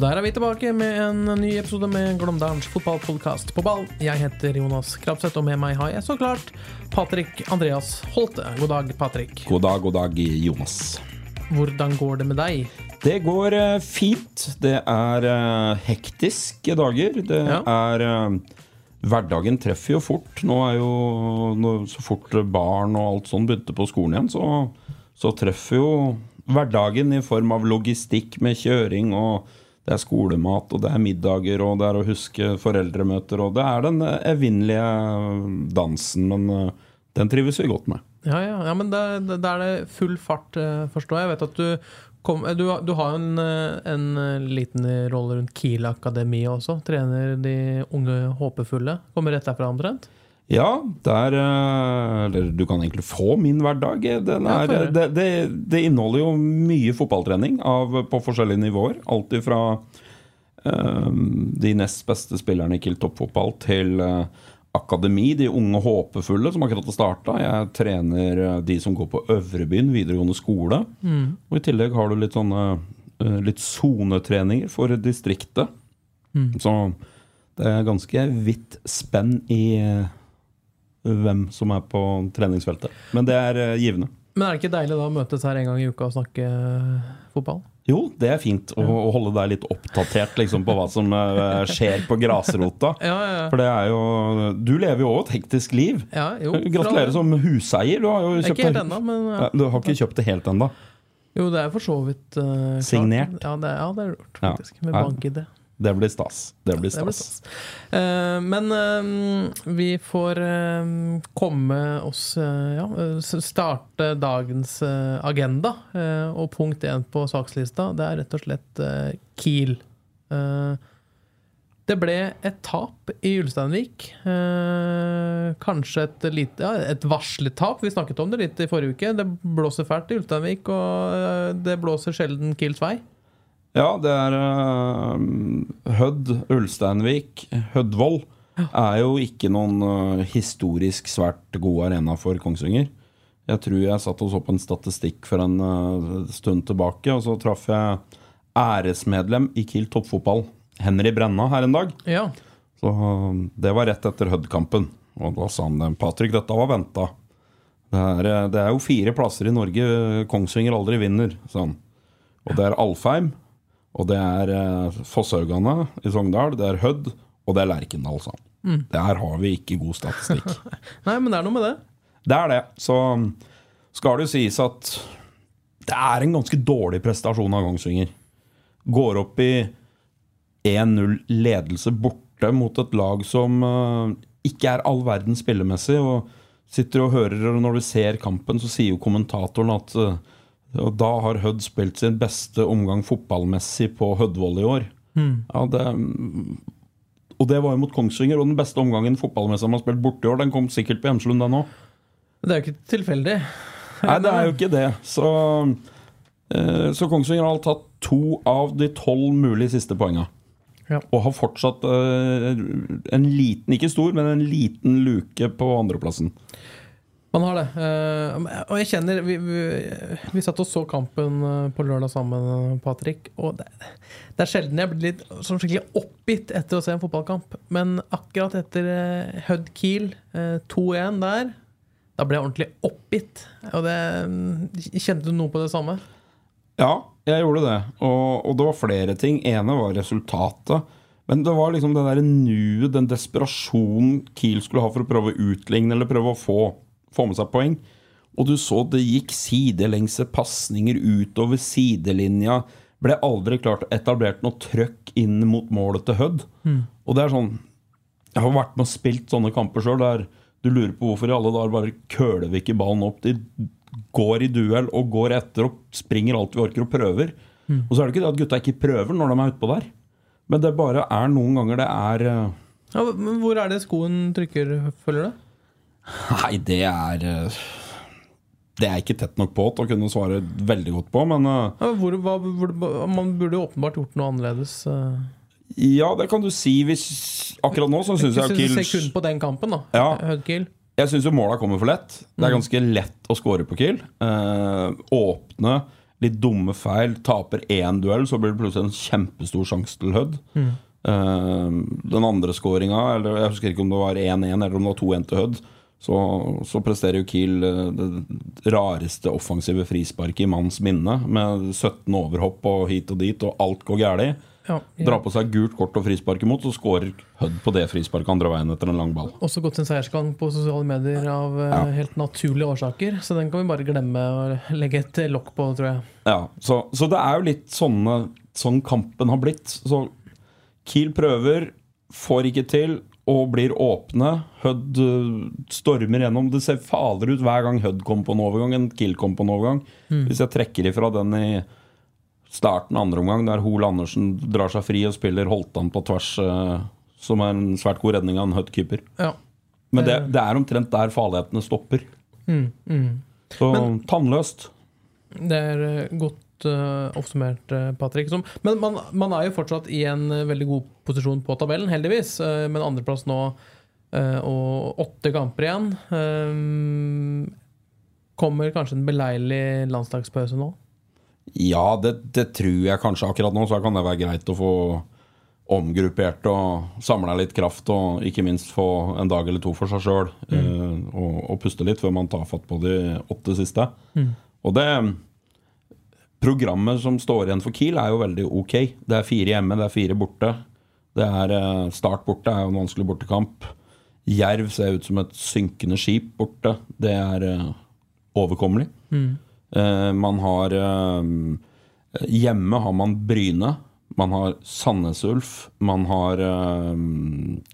Og der er vi tilbake med en ny episode med Glåmdalens fotballpodkast på ball. Jeg heter Jonas Krabseth, og med meg har jeg så klart Patrick Andreas Holte. God dag, Patrick. God dag, god dag, Jonas. Hvordan går det med deg? Det går eh, fint. Det er eh, hektiske dager. Det Ja. er eh, Hverdagen treffer jo fort. Nå er jo Så fort barn og alt sånn begynte på skolen igjen, så, så treffer jo hverdagen i form av logistikk med kjøring og det er skolemat, og det er middager, og det er å huske foreldremøter, og det er den eh, evinnelige dansen, men eh, den trives vi godt med. Ja, ja, ja men da er det full fart, eh, forstår jeg. Jeg vet at du kom, eh, du, du har jo en, eh, en eh, liten rolle rundt Kiel Akademi også. Trener de unge håpefulle. Kommer rett derfra omtrent? Ja, der eh, Eller du kan egentlig få min hverdag. Ja, er, det, det, det inneholder jo mye fotballtrening av, på forskjellige nivåer. Alt ifra eh, de nest beste spillerne i Kiel toppfotball til uh, akademi, de unge håpefulle som akkurat har starta. Jeg trener de som går på Øvrebyen videregående skole. Og i tillegg har du litt sånne litt sonetreninger for distriktet. Så det er ganske vidt spenn i hvem som er på treningsfeltet. Men det er eh, givende. Men er det ikke deilig da å møtes her en gang i uka og snakke eh, fotball? Jo, det er fint å, å holde deg litt oppdatert liksom, på hva som eh, skjer på grasrota. Ja, ja, ja. For det er jo Du lever jo òg et hektisk liv. ja jo, Gratulerer som huseier. Du har jo kjøpt ikke helt ennå, men Ja, Du har ikke kjøpt det helt ennå. Jo, det er for så vidt uh. Signert? Ja, det, det er gjort, Ja. faktisk. Med bank-ID. Det blir stas. Det blir Det blir stas. stas. Eh, men uh, vi får uh, komme oss Ja, starte dagens agenda. Og punkt én på sakslista, det er rett og slett Kiel. Det ble et tap i Ulsteinvik. Eh, kanskje et lite ja, et varslet tap. Vi snakket om det litt i forrige uke. Det blåser fælt i Ulsteinvik, og det blåser sjelden Kiels vei. Ja, det er uh, Hødd, Ulsteinvik, Hødvoll er jo ikke noen uh, historisk svært god arena for Kongsvinger. Jeg tror jeg satt og så på en statistikk for en uh, stund tilbake, og så traff jeg æresmedlem i Kiel toppfotball, Henry Brenna, her en dag. Ja. Så uh, det var rett etter Hødd-kampen. Og da sa han Patrick, dette var venta. Det, er, det er jo fire plasser i Norge Kongsvinger aldri vinner, sa han. Og det er Alfheim, og det er eh, Fosshaugane i Sogndal, det er Hødd, og det er Lerkendal, sa han. Der har vi ikke god statistikk. Nei, men det er noe med det. det er det. Så skal det jo sies at det er en ganske dårlig prestasjon av Kongsvinger. Går opp i 1-0 ledelse borte mot et lag som eh, ikke er all verden spillemessig. Og sitter og hører, og når du ser kampen, så sier jo kommentatoren at eh, og da har Hødd spilt sin beste omgang fotballmessig på Hødvoll i år. Ja, det, og det var jo mot Kongsvinger, og den beste omgangen fotballmessig man har spilt borte i år, den kom sikkert på Hjemslund, den òg. Det er jo ikke tilfeldig. Nei, det er jo ikke det. Så, eh, så Kongsvinger har tatt to av de tolv mulige siste poengene Ja. Og har fortsatt eh, en liten, ikke stor, men en liten luke på andreplassen. Man har det. Eh, og jeg kjenner Vi, vi, vi satt og så kampen eh, på lørdag sammen, Patrick. Og det, det er sjelden jeg blir litt sånn skikkelig oppgitt etter å se en fotballkamp. Men akkurat etter Hødd Kiel, eh, 2-1 der, da ble jeg ordentlig oppgitt. Og det, Kjente du noe på det samme? Ja, jeg gjorde det. Og, og det var flere ting. ene var resultatet. Men det var liksom det der nuet, den desperasjonen Kiel skulle ha for å prøve å utligne eller prøve å få, få med seg poeng. Og du så det gikk sidelengse pasninger utover sidelinja. Ble aldri klart etablert noe trøkk inn mot målet til Hødd. Og det er sånn Jeg har vært med og spilt sånne kamper sjøl der Du lurer på hvorfor i alle dager bare køler vi ikke ballen opp. De går i duell og går etter og springer alt vi orker og prøver. Og så er det ikke det at gutta ikke prøver når de er utpå der. Men det bare er noen ganger det er eh, Ja, men hvor er det skoen trykker, følger du? Nei, det er eh, Det er jeg ikke tett nok på til å kunne svare veldig godt på, men eh, Ja, hvor, hva, hvor, man burde jo åpenbart gjort noe annerledes. eh. ja, det kan du si hvis Akkurat nå så syns jeg Kiel du ser kun på den kampen, da. Ja. Kiel. Jeg syns jo måla kommer for lett. Det er ganske lett å score på Kiel. Eh, åpne, litt dumme feil. Taper én duell, så blir det plutselig en kjempestor sjanse til Hødd. Eh, den andre skåringa, jeg husker ikke om det var 1-1 eller om det var 2-1 til Hødd, så, så presterer jo Kiel eh, det rareste offensive frisparket i manns minne, med 17 overhopp og hit og dit, og alt går galt. Ja, Drar på seg gult kort og frispark imot, så skårer Hødd på det frisparket andre veien etter en lang ball. Også gått sin seiersgang på sosiale medier av eh, Ja. helt naturlige årsaker. Så den kan vi bare glemme og legge et lokk på, tror jeg. Ja, så, så det er jo litt sånne, sånn kampen har blitt. Så Kiel prøver, får ikke til, og blir åpne. Hødd øh, stormer gjennom. Det ser farligere ut hver gang Hødd kommer på en overgang enn Kill kommer på en overgang. Hvis jeg trekker ifra den i starten andre omgang, der Hol Andersen drar seg fri og spiller Holtan på tvers, øh, som er en svært god redning av en Hødd-keeper. Ja. Men det, det er omtrent der farlighetene stopper. Så tannløst. Det er eh, godt eh, oppsummert, eh, Patrick. Som, men man, man er jo fortsatt i en eh, veldig god posisjon på tabellen, heldigvis. Uh, men andreplass nå uh, og åtte kamper igjen. Kommer kanskje en beleilig landslagspause nå? Ja, det, det tror jeg kanskje akkurat nå. Så kan det være greit å få omgruppert og samla litt kraft, og ikke minst få en dag eller to for seg sjøl. og, og puste litt før man tar fatt på de åtte siste. Og det Programmet som står igjen for Kiel, er jo veldig ok. Det er fire hjemme, det er fire borte. Det er eh, Start borte er jo en vanskelig bortekamp. Jerv ser ut som et synkende skip borte. Det er eh, overkommelig. Eh, man har Hjemme har man Bryne. Man har Sandnes Ulf. Man har eh,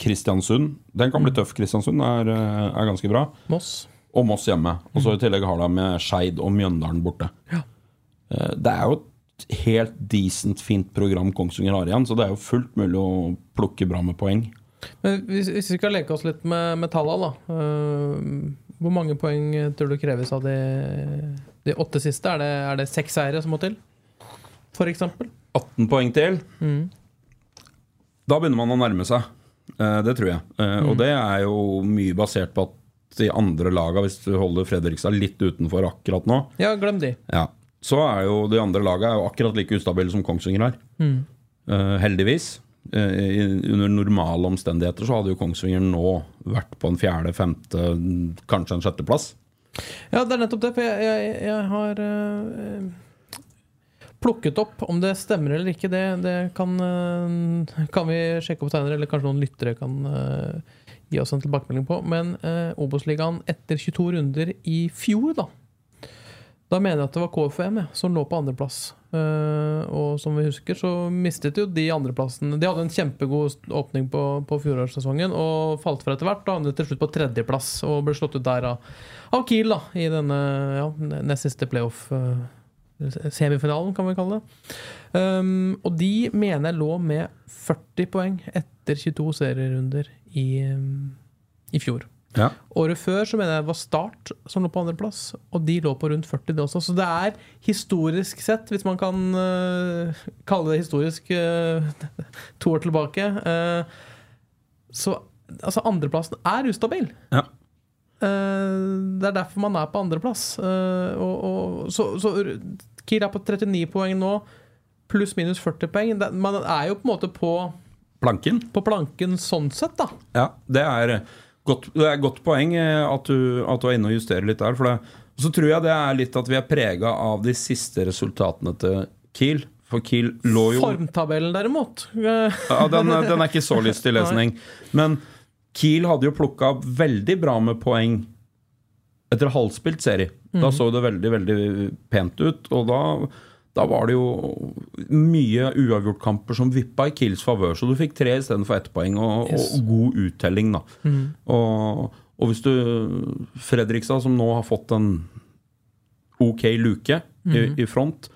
Kristiansund. Den kan bli tøff. Kristiansund er, er ganske bra. Moss? Og Moss hjemme. Og så i tillegg har de med Skeid og Mjøndalen borte. Eh, Det er jo et helt decent, fint program Kongsvinger har igjen, så det er jo fullt mulig å plukke bra med poeng. Men hvis, hvis vi skal leke oss litt med, med tallene, da. Uh, hvor mange poeng tror du kreves av de, de åtte siste? Er det, er det seks seire som må til? For eksempel? 18 poeng til. Da begynner man å nærme seg. Uh, Det tror jeg. Eh, Og det er jo mye basert på at de andre laga, hvis du holder Fredrikstad litt utenfor akkurat nå, Ja, glem de. ja, så er jo de andre laga er akkurat like ustabile som Kongsvinger er. Eh, heldigvis. Uh, under normale omstendigheter så hadde jo Kongsvinger nå vært på en fjerde, femte, kanskje en sjetteplass. Ja, det er nettopp det. For jeg, jeg, jeg har uh, plukket opp om det stemmer eller ikke. Det, det kan, kan vi sjekke opp senere, eller kanskje noen lyttere kan gi oss en tilbakemelding på. Men uh, Obos-ligaen etter 22 runder i fjor, da Da mener jeg at det var KFM ja, som lå på andreplass. Uh, og som vi husker, så mistet jo de andreplassen. De hadde en kjempegod åpning på, på fjorårssesongen og falt fra etter hvert. Da havnet til slutt på tredjeplass og ble slått ut der av, av Kiel da, i denne ja, nest siste playoff. Uh, semifinalen, kan vi kalle det. Um, og de mener jeg lå med 40 poeng etter 22 serierunder i, um, i fjor. Ja. Året før så mener jeg det var Start som lå på andreplass, og de lå på rundt 40 det også. Så det er historisk sett, hvis man kan uh, kalle det historisk uh, to år tilbake, uh, så altså andreplassen er ustabil. Ja. Det er derfor man er på andreplass. Så, så Kiel er på 39 poeng nå, pluss minus 40 poeng. Man er jo på en måte på, Planken. på planken sånn sett, da. Ja, det er godt, det er et godt poeng eh, at du, at du er inne og justerer litt der. For det, så tror jeg det er litt at vi er prega av de siste resultatene til Kiel. For Kiel lå jo Formtabellen, derimot. Eh, ja, den, den er ikke så lyst til lesning. Men Kiel hadde jo plukka veldig bra med poeng etter halvspilt serie. Da så det veldig, veldig pent ut. Og da, da var det jo mye uavgjortkamper som vippa i Kiels favør. Så du fikk tre istedenfor ett poeng, og, Yes. og god uttelling, da. Og, Og hvis du Fredrikstad, som nå har fått en ok luke i, i front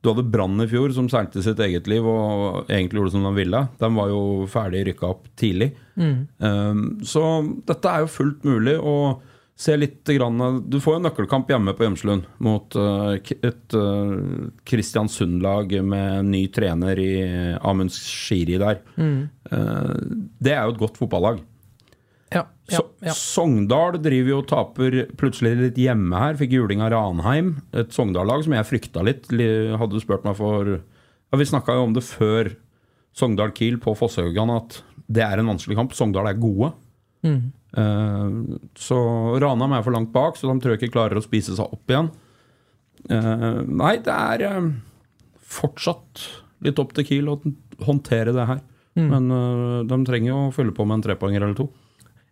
Du hadde Brann i fjor, som seilte sitt eget liv og egentlig gjorde som de ville. De var jo ferdig rykka opp tidlig. Um, så dette er jo fullt mulig. og Se litt grann, Du får jo en nøkkelkamp hjemme på Gjemslund mot uh, et uh, Kristiansund-lag med ny trener i Amund Shiri der. Mm. det er jo et godt fotballag. Ja, ja, ja. Sogndal driver jo og taper plutselig litt hjemme her. Fikk juling av Ranheim. Et Sogndal-lag som jeg frykta litt. Hadde du spurt meg for ja, Vi snakka jo om det før Sogndal-Kiel på Fosshaugan, at det er en vanskelig kamp. Sogndal er gode. Eh, så Ranheim er for langt bak, så de tror jeg ikke klarer å spise seg opp igjen. Eh, nei, det er eh, fortsatt litt opp til Kiel å håndtere det her. Men eh, de trenger jo å fylle på med en trepoenger eller to.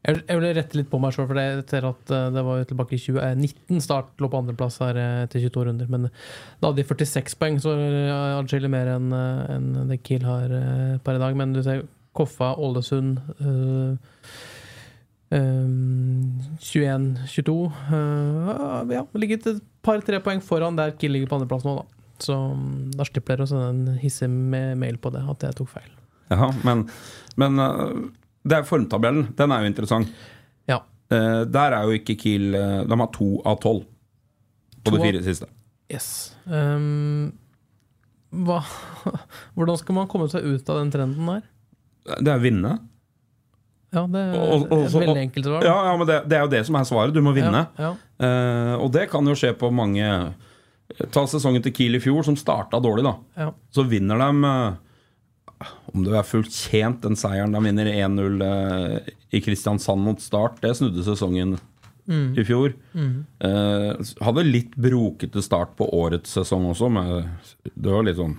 Jeg, vil rette litt på meg sjøl, for jeg ser at eh, det var tilbake i 2019 Start lå på andreplass her til etter 22 runder. Men da hadde de 46 poeng, så eh, atskillig mer enn eh, det Kiel har eh, per i dag. Men du ser Koffa, Ålesund eh, eh, 21-22 Uh, Ja, ligget et par-tre poeng foran der Kiel ligger på andreplass nå, da. Så mm, da slipper dere å sende en hissig Med mail på det, at jeg tok feil. Ja, men, men eh, det er formtabellen. Den er jo interessant. Ja. Uh, der er jo ikke Kiel eh, De har to av tolv på de fire siste. Yes. Um, hva, hvordan skal man komme seg ut av den trenden der? Det er å vinne. Ja, det er Og- og- et veldig enkelt svar. Ja, ja, men det, det er jo det som er svaret. Du må vinne. Ja, ja. Eh, og det kan jo skje på mange Ta sesongen til Kiel i fjor, som starta dårlig, da. Ja. Så vinner de eh, Om det er fullt tjent, den seieren de vinner 1-0 eh, i Kristiansand mot Start, det snudde sesongen i fjor. Eh, hadde litt brokete start på årets sesong også, men det var litt sånn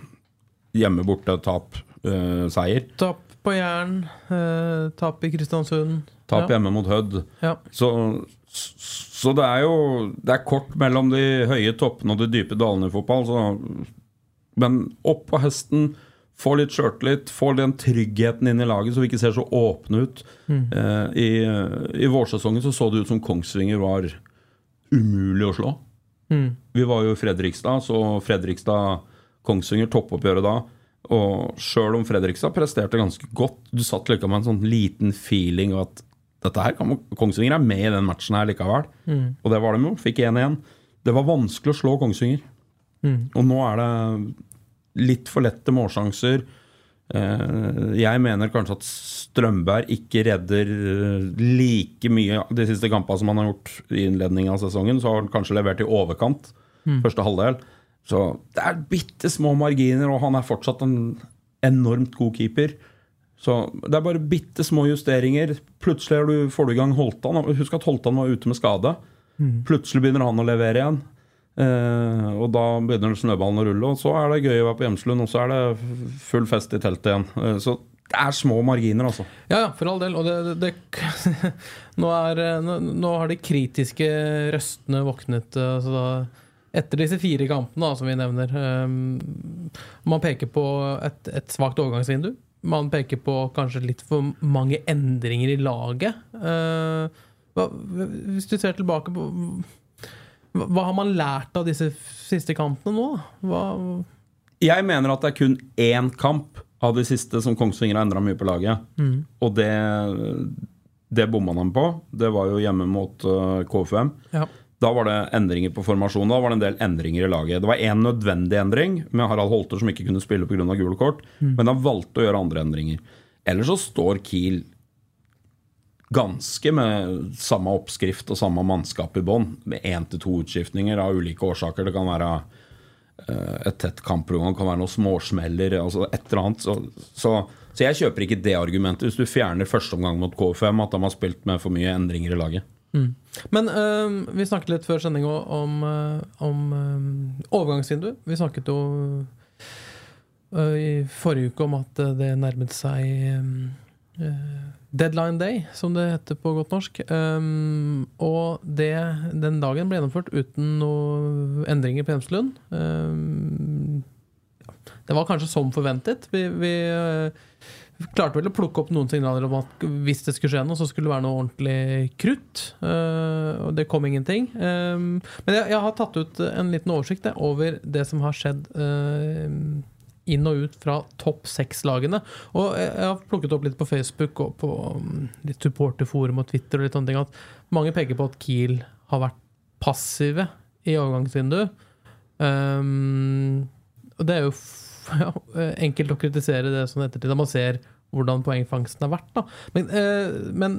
hjemme-borte-tap-seier. Tap på Jæren, eh, tap i Kristiansund. Tap ja. hjemme mot Hødd. Ja. Så, så det er jo Det er kort mellom de høye toppene og de dype dalene i fotball. Så, men opp på hesten, få litt sjøltillit, få den tryggheten inn i laget, så vi ikke ser så åpne ut. Eh, i, I vårsesongen så, så det ut som Kongsvinger var umulig å slå. Mm. Vi var jo i Fredrikstad, så Fredrikstad-Kongsvinger toppoppgjøret da. Og sjøl om Fredrikstad presterte ganske godt, du satt likevel med en sånn liten feeling av at dette her kan, Kongsvinger er med i den matchen her likevel. Og det var de jo. Fikk 1-1. Det var vanskelig å slå Kongsvinger. Og nå er det litt for lette målsjanser. Eh, Jeg mener kanskje at Strømberg ikke redder eh, like mye de siste kampene som han har gjort i innledningen av sesongen. Så har han kanskje levert i overkant første halvdel. Så det er bitte små marginer, og han er fortsatt en enormt god keeper. Så det er bare bitte små justeringer. Plutselig du, får du i gang Holtan. Husk at Holtan var ute med skade. Plutselig begynner han å levere igjen. Eh, og da begynner snøballen å rulle, og så er det gøy å være på Hjemslund, og så er det full fest i teltet igjen. Eh, så det er små marginer, altså. Ja, ja, for all del. Og det, det, det nå, er, eh, nå, nå har de kritiske røstene våknet. eh, Altså da, etter disse fire kampene, da, som vi nevner. Um, man peker på et, et svakt overgangsvindu. Man peker på kanskje litt for mange endringer i laget. Uh, hva, hvis du ser tilbake på hva, hva har man lært av disse siste kampene nå? Hva, Jeg mener at det er kun én kamp av de siste som Kongsvinger har endra mye på laget. Og det, det bomma de på. Det var jo hjemme mot uh, KFUM. ja. Da var det endringer på formasjonen. Da var det en del endringer i laget. Det var én nødvendig endring med Harald Holter som ikke kunne spille pga. gule kort, men han valgte å gjøre andre endringer. Ellers så står Kiel ganske med samme oppskrift og samme mannskap i bånn, med én til to utskiftninger av ulike årsaker. Det kan være eh, et tett kampprogram, det kan være noen småsmeller, altså et eller annet. Så, så, så jeg kjøper ikke det argumentet hvis du fjerner første omgang mot K5, at de har spilt med for mye endringer i laget. Men øh, vi snakket litt før sending om, om, øh, om overgangsvindu. Vi snakket jo øh, i forrige uke om at øh, det nærmet seg øh, deadline day, som det heter på godt norsk. Um, og det, den dagen ble gjennomført uten noen endringer på Hjemslund. Um, det var kanskje som forventet. Vi, vi, klarte vel å plukke opp noen signaler om at hvis det skulle skje noe, så skulle det være noe ordentlig krutt. Eh, og det kom ingenting. Eh, men jeg, har tatt ut en liten oversikt over det som har skjedd eh, inn og ut fra topp seks-lagene. Og jeg, har plukket opp litt på Facebook og på um, litt supporterforum og Twitter og litt sånne ting at mange peker på at Kiel har vært passive i overgangsvinduet. Og det er jo ja, enkelt å kritisere det sånn ettertid, da man ser hvordan poengfangsten har vært. Da. Men, eh, men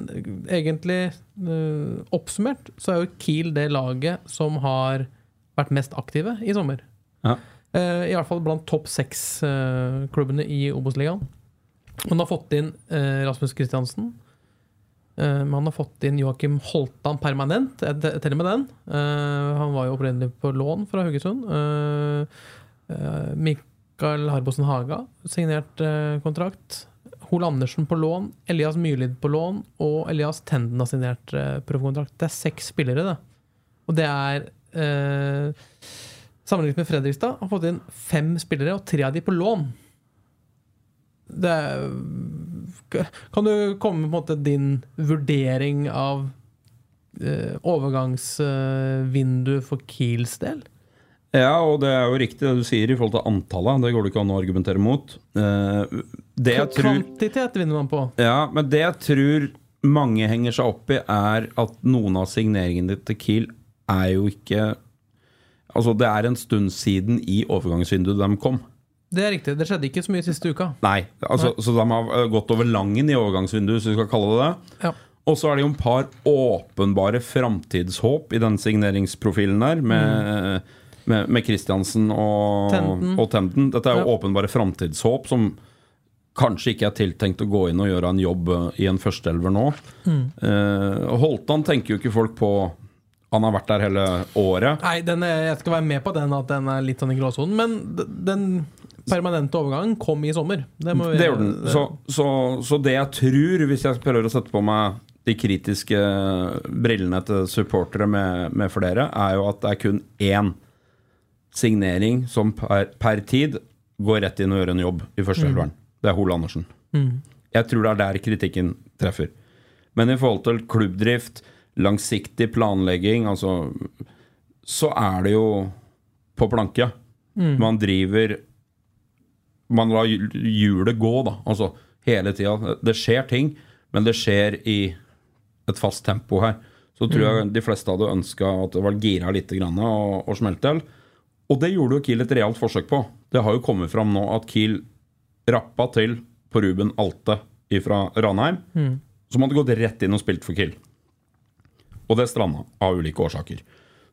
egentlig eh, oppsummert så er jo Kiel det laget som har vært mest aktive i sommer. Ja. Eh, I hvert fall blant topp seks-klubbene i Obos-ligaen. Man har fått inn eh, Rasmus Kristiansen. Eh, man har fått inn Joakim Holtan permanent. Jeg teller med den. Eh, han var jo opprinnelig på lån fra Haugesund. Eh, eh, Mikael Harbosen Haga signert eh, kontrakt. Hol Andersen på lån, Elias Myrlid på lån og Elias Tenden har signert eh, prøvekontrakt. Det er seks spillere, det. Og det er eh, Sammenlignet med Fredrikstad har fått inn fem spillere, og tre av de på lån. Det er, kan du komme med måte din vurdering av eh, overgangsvinduet for Kiels del? Ja, og det er jo riktig det du sier i forhold til antallet. Det går det ikke an å argumentere mot. Eh, Det jeg tror Kvantitet vinner man på. Ja, men det jeg tror mange henger seg opp i, er at noen av signeringene til Kiel er jo ikke Altså, det er en stund siden i overgangsvinduet de kom. Det er riktig. Det skjedde ikke så mye siste uka. Nei, altså, så de har eh, gått over langen i overgangsvinduet, hvis vi skal kalle det det. Ja. Og så er det jo en par åpenbare framtidshåp i den signeringsprofilen der, med, med, med Christiansen og Tenden. og Tenden. Dette er jo Ja. åpenbare framtidshåp som kanskje ikke er tiltenkt å gå inn og gjøre en jobb eh, i en førsteelver nå. Mm. Eh, Holtan tenker jo ikke folk på Han har vært der hele året. Nei, den er, jeg skal være med på den at den er litt sånn i gråsonen, men den permanente overgangen kom i sommer. Det, vi- Det gjorde den. Så, så, så det jeg tror, hvis jeg prøver å sette på meg de kritiske brillene til supportere med, med flere, er jo at det er kun én signering som per, per tid går rett inn og gjør en jobb i førsteelveren. Det er Hole Andersen. Jeg tror det er der kritikken treffer. Men i forhold til klubbdrift, langsiktig planlegging, altså Så er det jo på planke. Man driver Man lar hjulet gå, da. Altså hele tida. Det skjer ting, men det skjer i et fast tempo her. Så tror jeg de fleste hadde ønska at det var gira litt grann og, og smelt til. Og det gjorde jo Kiel et realt forsøk på. Det har jo kommet fram nå at Kiel rappa til på Ruben Alte fra Ranheim, som hadde gått rett inn og spilt for Kiel. Og det stranda av ulike årsaker.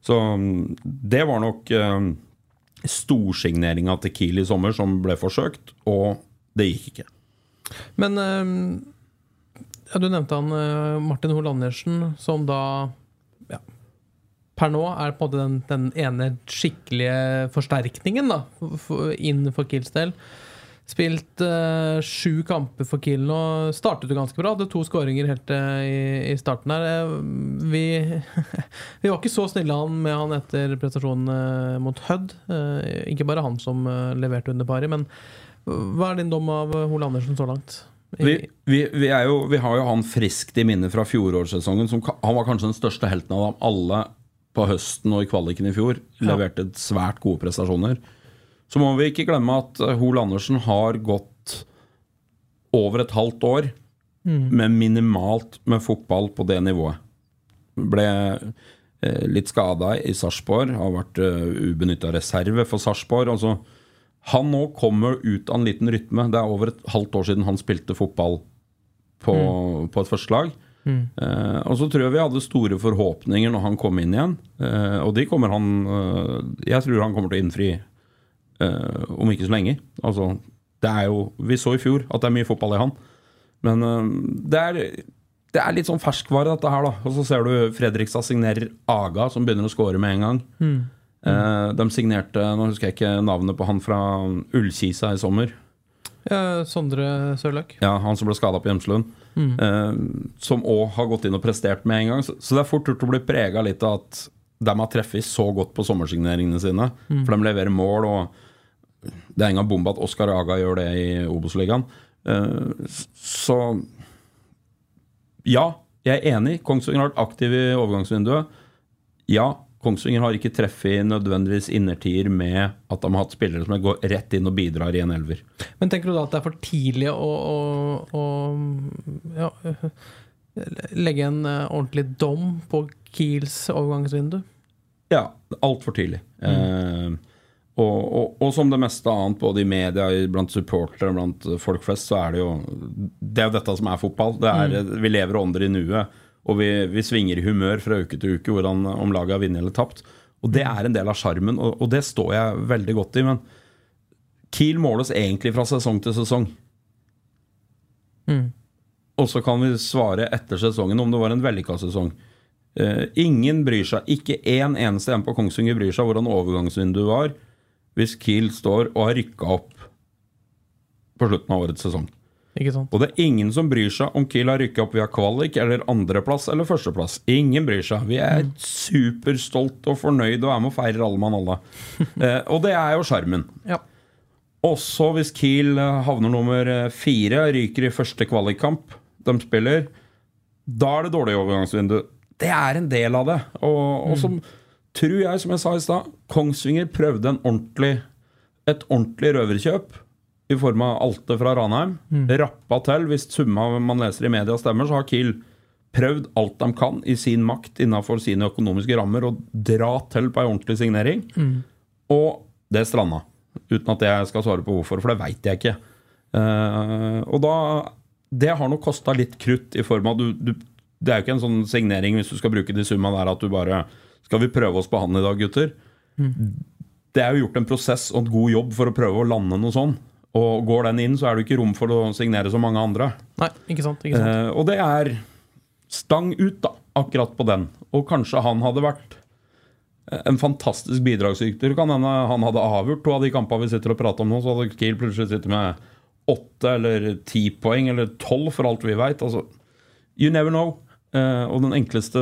Så mm, det var nok eh, storsigneringa til Kiel i sommer som ble forsøkt, og det gikk ikke. Men eh, ja, du nevnte han eh, Martin Hoel Andersen, som da per nå er på en måte den, den ene skikkelige forsterkningen da, inn for Kiels del. Spilt uh, sju kamper for Kiel nå. Startet jo ganske bra. Hadde to skåringer helt uh, i, i starten her. Eh, Vi, vi var ikke så snille han med han etter prestasjonen uh, mot Hødd. Ikke bare han som leverte under pari, men hva er din dom av Hole Andersen så langt? Vi, vi, vi, jo, vi har jo han friskt i minne fra fjorårssesongen. Som, han var kanskje den største helten av dem alle på høsten og i kvaliken i fjor. Ja. Leverte svært gode prestasjoner. Så må vi ikke glemme at Hoel Hol Andersen har gått over et halvt år med minimalt med fotball på det nivået. Ble eh, litt skada i Sarpsborg, har vært uh, ubenytta reserve for Sarpsborg. Altså, han nå kommer ut av en liten rytme. Det er over et halvt år siden han spilte fotball på, på et førstelag. Eh, og så tror jeg vi hadde store forhåpninger når han kom inn igjen. Uh, og de kommer han uh, Jeg tror han kommer til å innfri om ikke så lenge. Altså, det er jo Vi så i fjor at det er mye fotball i han. Men det er det er litt sånn ferskvare, dette her, da. Og så ser du Fredrikstad signerer Aga, som begynner å score med en gang. Eh, de signerte Nå husker jeg ikke navnet på han fra Ullkisa i sommer. Ja, Sondre Sørløk. Ja, Han som ble skada på Hjemslund. Eh, som òg har gått inn og prestert med en gang. Så, så det er fort gjort å bli prega litt av at de har treffet så godt på sommersigneringene sine. For de leverer mål, og det er ingen bombe at Oskar Aga gjør det i Obos-ligaen. Eh, så ja, jeg er enig. Kongsvinger har vært aktiv i overgangsvinduet. Ja, Kongsvinger har ikke treffet nødvendigvis innertier med at de har hatt spillere som går rett inn og bidrar i en elver. Men tenker du da at det er for tidlig å, å, å ja, legge en eh, ordentlig dom på Kiels overgangsvindu? Ja, altfor tidlig. Eh, og, og, og, som det meste annet, både i media, blant supportere, blant folk flest, så er det jo Det er jo dette som er fotball. Det er, mm. Vi lever og ånder i nuet. Og vi, vi, svinger i humør fra uke til uke hvordan, om laget har vunnet eller tapt. Og det er en del av sjarmen, og, og, det står jeg veldig godt i. Men Kiel måles egentlig fra sesong til sesong. Mm. Og så kan vi svare etter sesongen om det var en vellykka sesong. Uh, ingen bryr seg, ikke én en eneste en på Kongsvinger bryr seg hvordan overgangsvinduet var hvis Kiel står og har rykka opp på slutten av årets sesong. Og det er ingen som bryr seg om Kiel har rykka opp via kvalik eller andreplass eller førsteplass. Ingen bryr seg. Vi er mm. superstolt og fornøyde og er med og feirer alle mann alle. eh, og det er jo sjarmen. Ja. Også hvis Kiel eh, havner nummer eh, fire, ryker i første kvalikkamp de spiller, da er det dårlig overgangsvindu. Det er en del av det. Og, og mm. som tror jeg, som jeg sa i stad, Kongsvinger prøvde ordentlig, et ordentlig røverkjøp i form av Alte fra Ranheim. Mm. Rappa til, hvis summa man leser i media stemmer, så har Kiel prøvd alt de kan i sin makt innenfor sine økonomiske rammer å dra til på ei ordentlig signering. Mm. Og det stranda. Uten at jeg skal svare på hvorfor, for det veit jeg ikke. Uh, og da Det har nok kosta litt krutt i form av du, du, Det er jo ikke en sånn signering hvis du skal bruke de summa der at du bare Skal vi prøve oss på han i dag, gutter? Mm. Det er jo gjort en prosess og en god jobb for å prøve å lande noe sånn. Og går den inn, så er det ikke rom for å signere så mange andre. Nei, ikke sant, ikke sant. Eh, og det er stang ut, da, akkurat på den. Og kanskje han hadde vært eh, en fantastisk bidragsyter. Kan hende han hadde avgjort to av de kampene vi sitter og prater om nå, så hadde Kiel plutselig sittet med åtte eller ti poeng, eller tolv, for alt vi veit. Altså, you never know. Eh, og den enkleste,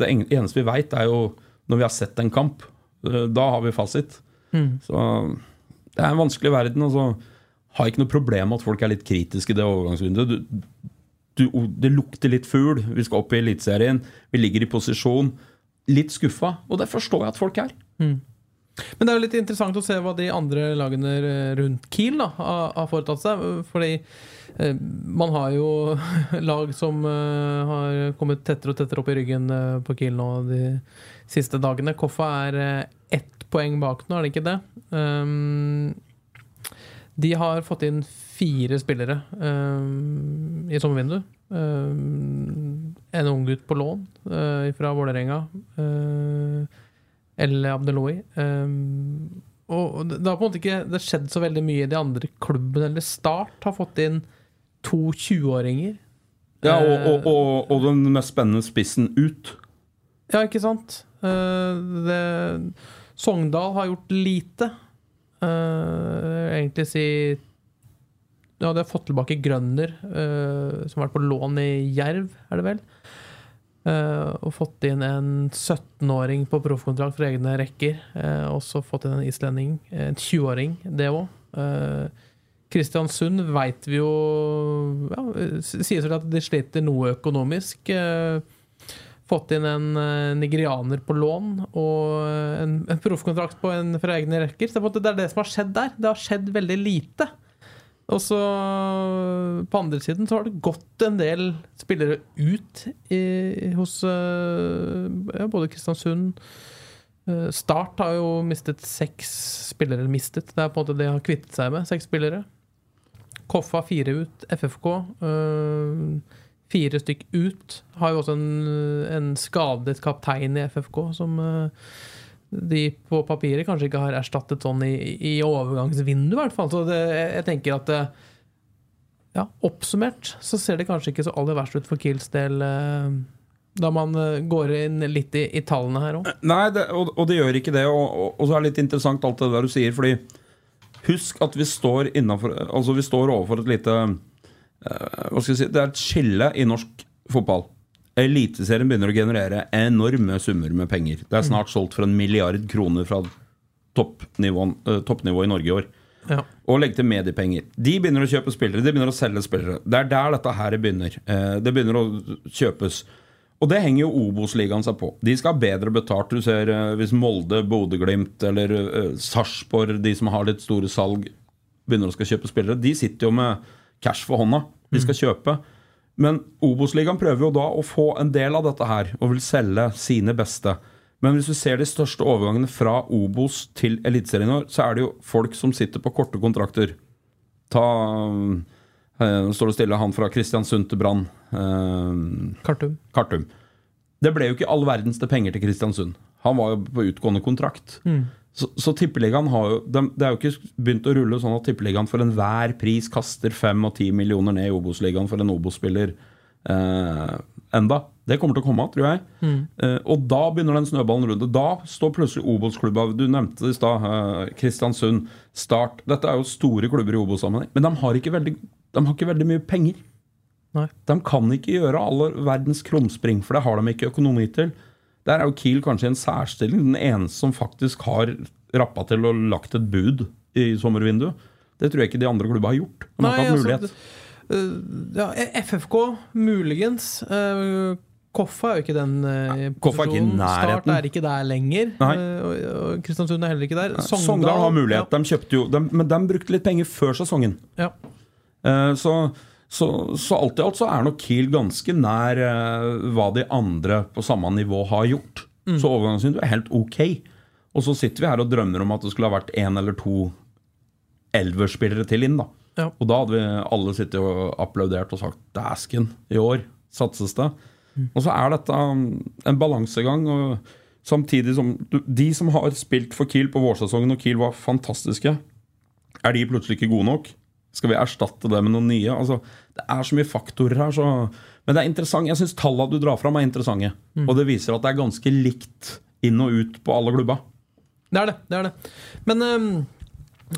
det eneste vi veit, er jo når vi har sett en kamp. Eh, da har vi fasit. Mm. Så det er en vanskelig verden. altså har ikke noe problem med at folk er litt kritiske i det overgangsvinduet. Du, du, det lukter litt fugl. Vi skal opp i Eliteserien. Vi ligger i posisjon. Litt skuffa. Og det forstår jeg at folk er. Mm. Men det er jo litt interessant å se hva de andre lagene rundt Kiel da, har foretatt seg. Fordi eh, man har jo lag som eh, har kommet tettere og tettere opp i ryggen eh, på Kiel nå de siste dagene. Koffa er ett poeng bak nå, er det ikke det? Um, de har fått inn fire spillere um, i sommervinduet. Um, en ung gutt på lån uh, fra Vålerenga. Uh, El Abdeloui. Um, og det har på en måte ikke skjedd så veldig mye i de andre klubbene. Eller Start har fått inn to 20-åringer. Ja, og, og, og, og, den mest spennende spissen ut. Ja, ikke sant? Uh, det, Sogndal har gjort lite. Uh, egentlig si Ja, hadde har fått tilbake Grønner, uh, som har vært på lån i Jerv, er det vel. Uh, og fått inn en 17-åring på proffkontrakt fra egne rekker. Uh, også fått inn en islending, en 20-åring, det òg. Kristiansund veit vi jo ja, Sies vel at de sliter noe økonomisk. Uh, fått inn en uh, nigerianer på lån og en, en proffkontrakt på en fra egne rekker. Så det er det som har skjedd der. Det har skjedd veldig lite. Og så på andre siden så har det gått en del spillere ut i, hos uh, ja, både Kristiansund Start har jo mistet seks spillere. Eller mistet. Det er på en måte det de har kvittet seg med. Seks spillere. Koffa fire ut. FFK. Uh, fire stykk ut. Har jo også en, en skadet kaptein i FFK som uh, de på papiret kanskje ikke har erstattet sånn i, i overgangsvinduet, i hvert fall. Så det, jeg tenker at uh, ja, oppsummert så ser det kanskje ikke så aller verst ut for Kiels del. Uh, da man går inn litt i, i tallene her òg. Nei, det, og, og, det gjør ikke det. Og, og, og, så er det litt interessant alt det der du sier. fordi husk at vi står, innenfor, altså vi står overfor et lite Eh, hva skal jeg si, Det er et skille i norsk fotball. Eliteserien begynner å generere enorme summer med penger. Det er snart solgt for en milliard kroner fra toppnivå, uh, toppnivå i Norge i år. Ja. Og legge til mediepenger. De begynner å kjøpe spillere, de begynner å selge spillere. Det er der dette her begynner. Eh, Det begynner å kjøpes. Og det henger jo Obos-ligaen seg på. De skal ha bedre betalt. Du ser eh, hvis Molde, Bodø-Glimt eller eh, Sarpsborg, de som har litt store salg, begynner å skal kjøpe spillere, de sitter jo med cash for hånda. De skal kjøpe. Men Obos-ligaen prøver jo da å få en del av dette her, og vil selge sine beste. Men hvis du ser de største overgangene fra Obos til Eliteserien i år, så er det jo folk som sitter på korte kontrakter. Ta eh, Nå står det stille han fra Kristiansund til Brann. Eh, Kartum. Kartum. Det ble jo ikke all verdens til penger til Kristiansund. Han var jo på utgående kontrakt. Så, så Tippeligaen har jo de, Det er jo ikke begynt å rulle sånn at Tippeligaen for enhver pris kaster fem og ti millioner ned i Obos-ligaen for en Obos-spiller eh, enda. Det kommer til å komme, tror jeg. Eh, og da begynner den snøballen runde. Da står plutselig Obos-klubba Du nevnte det i stad. Eh, Kristiansund, Start. Dette er jo store klubber i Obos-sammenheng. Men de har, veldig, de har ikke veldig mye penger. Nei. De kan ikke gjøre alle verdens krumspring, for det har de ikke økonomi til. Der er jo Kiel kanskje i en særstilling, den eneste som faktisk har rappa til og lagt et bud i sommervinduet. Det tror jeg ikke de andre klubba har gjort. De har ikke hatt mulighet. altså, ja, FFK muligens. Uh, Koffa er jo ikke den ja, Koffa er ikke i nærheten. Start er ikke der lenger. Nei. Kristiansund er heller ikke der. Sogndal har mulighet. De kjøpte jo, de, men de brukte litt penger før sesongen. Ja, Eh, Så, så, så alt i alt så er nok Kiel ganske nær eh, hva de andre på samme nivå har gjort. Så overgangsvinduet er helt ok. Og så sitter vi her og drømmer om at det skulle ha vært én eller to elverspillere til inn. da Ja. Og da hadde vi alle sittet og applaudert og sagt 'dæsken, i år satses det'. Og så er dette um, en balansegang. og Samtidig som de som har spilt for Kiel på vårsesongen, og Kiel var fantastiske, er de plutselig ikke gode nok? Skal vi erstatte det med noen nye? Altså, det er så mye faktorer her. Så, men det er interessant. Jeg syns tallene du drar fram, er interessante. Og det viser at det er ganske likt inn og ut på alle klubba. det er det. det, er det. Men um,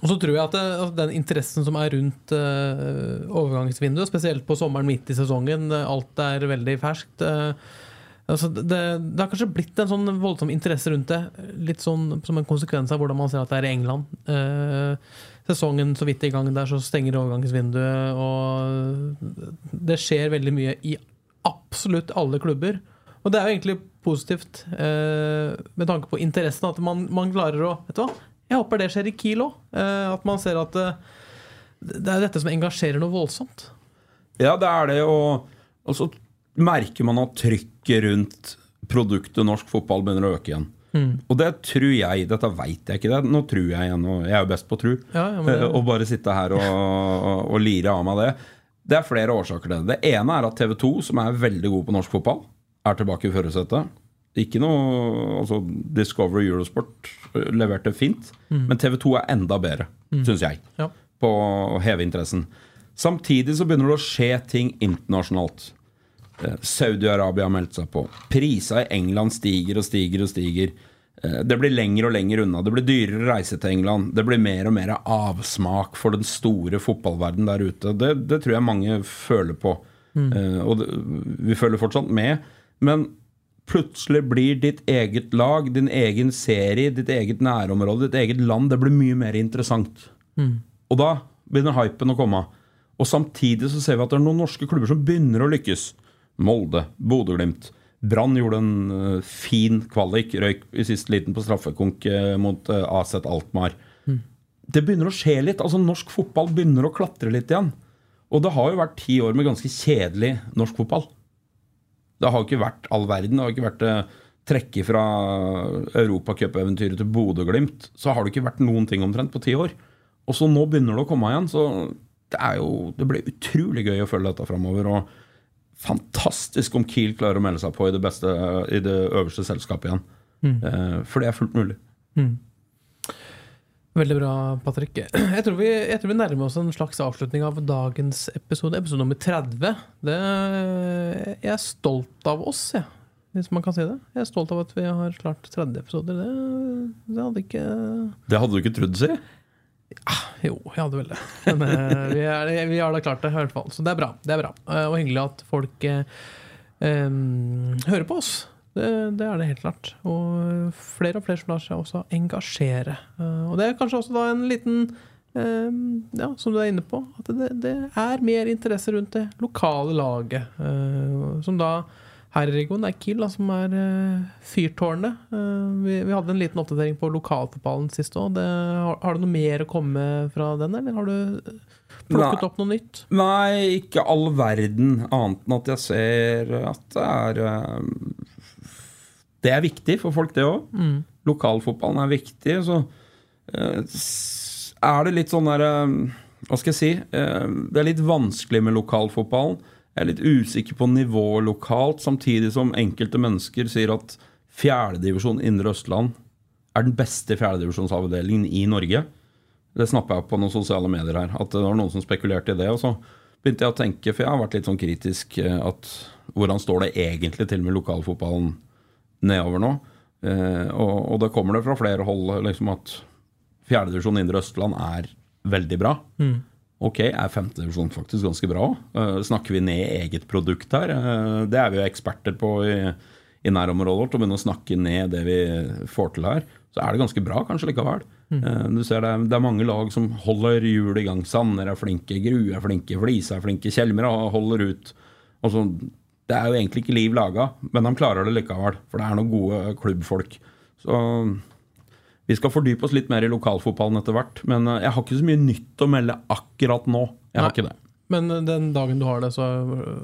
så tror jeg at, det, at den interessen som er rundt uh, overgangsvinduet, spesielt på sommeren midt i sesongen, øh, alt er veldig ferskt uh, altså det, det har kanskje blitt en sånn voldsom interesse rundt det, litt sånn som en konsekvens av hvordan man ser at det er i England. Eh, sesongen så vidt i gang der, så stenger overgangsvinduet, og det skjer veldig mye i absolutt alle klubber. Og det er jo egentlig positivt eh, med tanke på interessen, at man, man klarer å Vet du hva? Jeg håper det skjer i Kiel òg. Eh, at man ser at eh, det er dette som engasjerer noe voldsomt. Ja, det er det, og, og så merker man at trykket rundt produktet norsk fotball begynner å øke igjen. Og det tror jeg, dette veit jeg ikke, det, nå tror jeg igjen, og jeg er jo best på tru, Ja, ja, det- eh, å bare sitte her og, og, og lire av meg det. Det er flere årsaker til det. Det ene er at TV 2, som er veldig god på norsk fotball, er tilbake i førersetet. Ikke noe altså Discovery Eurosport eh, leverte fint, men TV 2 er enda bedre, syns jeg, Ja. på å heve interessen. Samtidig så begynner det å skje ting internasjonalt. Eh, Saudi-Arabia har meldt seg på. Prisa i England stiger og stiger og stiger. Eh, Det blir lenger og lenger unna. Det blir dyrere å reise til England. Det blir mer og mer avsmak for den store fotballverden der ute. Det, det tror jeg mange føler på. Eh, Og det, vi føler fortsatt med. Men plutselig blir ditt eget lag, din egen serie, ditt eget nærområde, ditt eget land, det blir mye mer interessant. Og da begynner hypen å komme. Og samtidig så ser vi at det er noen norske klubber som begynner å lykkes. Molde, Bodø-Glimt. Brann gjorde en eh, fin kvalik, røyk i siste liten på straffekonk eh, mot uh, AZ Mm. Det begynner å skje litt. altså Norsk fotball begynner å klatre litt igjen. Og det har jo vært ti år med ganske kjedelig norsk fotball. Det har jo ikke vært all verden. Det har ikke vært uh, trekke fra europacupeventyret til Bodø-Glimt. Så har det ikke vært noen ting omtrent på ti år. Og så nå begynner det å komme igjen. Så det er jo Det blir utrolig gøy å følge dette framover. Og fantastisk om Kiel klarer å melde seg på i det, beste, i det øverste selskapet igjen. Mm. for det er fullt mulig. Veldig bra, Patrick. Jeg tror, vi, jeg tror vi nærmer oss en slags avslutning av dagens episode. Episode nummer 30. Det, jeg er stolt av oss, jeg. Hvis man kan si det. Jeg er stolt av at vi har klart 30 episoder. Det, det hadde ikke Det hadde du ikke trodd, si? Jo, jeg hadde vel det. Men eh, vi, vi har da klart det, i hvert fall. Så det er bra. Det er bra. Eh, og hyggelig at folk eh, hører på oss. Det, det er det helt klart. Og flere og flere som lar seg også engasjere. Eh, og det er kanskje også da en liten eh, ja, som du er inne på, at det, det er mer interesse rundt det lokale laget. eh, som da her i regionen er Kiel, da, som er uh, fyrtårnet. Eh, vi, vi hadde en liten oppdatering på lokalfotballen sist òg. Har, har du noe mer å komme med fra den, eller har du plukket Nei. opp noe nytt? Nei, ikke all verden, annet enn at jeg ser at det er eh, Det er viktig for folk, det òg. Lokalfotballen er viktig. Så eh, er det litt sånn derre eh, Hva skal jeg si? eh, Det er litt vanskelig med lokalfotballen. Jeg er litt usikker på nivået lokalt, samtidig som enkelte mennesker sier at fjerdedivisjon Indre Østland er den beste fjerdedivisjonsavdelingen i Norge. Det snappa jeg på noen sosiale medier her. At det var noen som spekulerte i det. Og så begynte jeg å tenke, for jeg har vært litt sånn kritisk, eh, at hvordan står det egentlig til med lokalfotballen nedover nå? Eh, og, og det kommer det fra flere hold liksom at fjerdedivisjon Indre Østland er veldig bra. Ok, er femtedivisjon faktisk ganske bra? Uh, snakker vi ned eget produkt her? Uh, det er vi jo eksperter på i, i nærområdet vårt, å begynne å snakke ned det vi får til her. Så er det ganske bra kanskje likevel. Eh, du ser det, det er mange lag som holder hjulet i gang. Sanner er flinke, Grue er flinke, Flisa er flinke, Kjelmer holder ut. Altså, det er jo egentlig ikke liv laga, men de klarer det likevel. For det er noen gode klubbfolk. Så vi skal fordype oss litt mer i lokalfotballen etter hvert. Men eh, jeg har ikke så mye nytt å melde akkurat nå. Jeg har Nei. ikke det. Men eh, den dagen du har det, så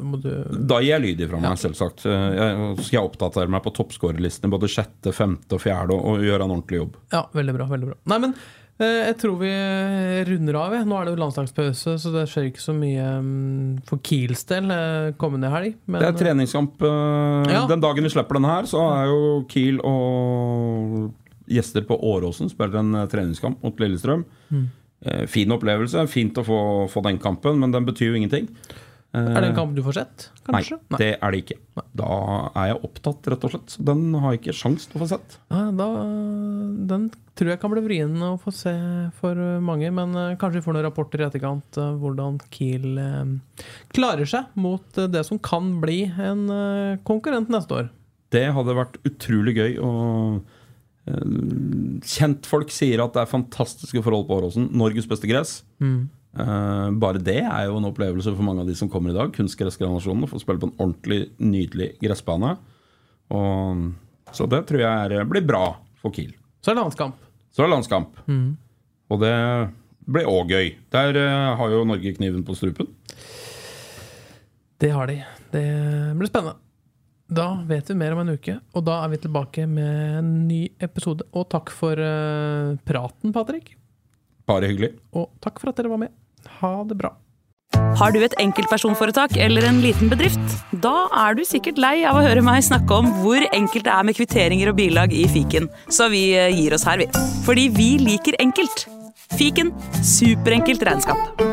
må du Da gir jeg lyd ifra meg, selvsagt. Eh, Jeg skal jeg oppdatere meg på toppskårerlistene både sjette, femte og fjerde og, gjøre en ordentlig jobb. Ja, veldig bra. veldig bra Nei, men eh, jeg tror vi runder av. Nå er det jo landslagspause, så det skjer ikke så mye mm, for Kiels del eh, kommende helg. Men, Det er treningskamp. eh, Ja. Den dagen vi slipper denne her, så er jo Kiel og gjester på Åråsen spiller en eh, treningskamp mot Lillestrøm. Mm. Eh, Fin opplevelse. Fint å få, få den kampen, men den betyr jo ingenting. er det en kamp du får sett? Kanskje? Nei, det er det ikke. Da er jeg opptatt, rett og slett. Så den har jeg ikke sjans til å få sett. Da, den tror jeg kan bli vrien å få se for mange, men eh, kanskje vi får noen rapporter i etterkant hvordan Kiel eh, klarer seg mot eh, det som kan bli en eh, konkurrent neste år. Det hadde vært utrolig gøy. å eh, kjentfolk sier at det er fantastiske forhold på Åråsen. Norges beste gress. Eh, bare det er jo en opplevelse for mange av de som kommer i dag. Kunstgressgranasjonen. Å få spille på en ordentlig, nydelig gressbane. Og, så det tror jeg er, blir bra for Kiel. Så er det landskamp. Så er det landskamp. Og det blir òg gøy. Der eh, har jo Norge kniven på strupen. Det har de. Det blir spennende. Da vet vi mer om en uke, og da er vi tilbake med en ny episode. Og takk for uh, praten, Patrick. Bare hyggelig. Og takk for at dere var med. Ha det bra. Har du et enkeltpersonforetak eller en liten bedrift? Da er du sikkert lei av å høre meg snakke om hvor enkelt det er med kvitteringer og bilag i fiken, så vi eh, gir oss her, vi. Fordi vi liker enkelt. Fiken superenkelt regnskap.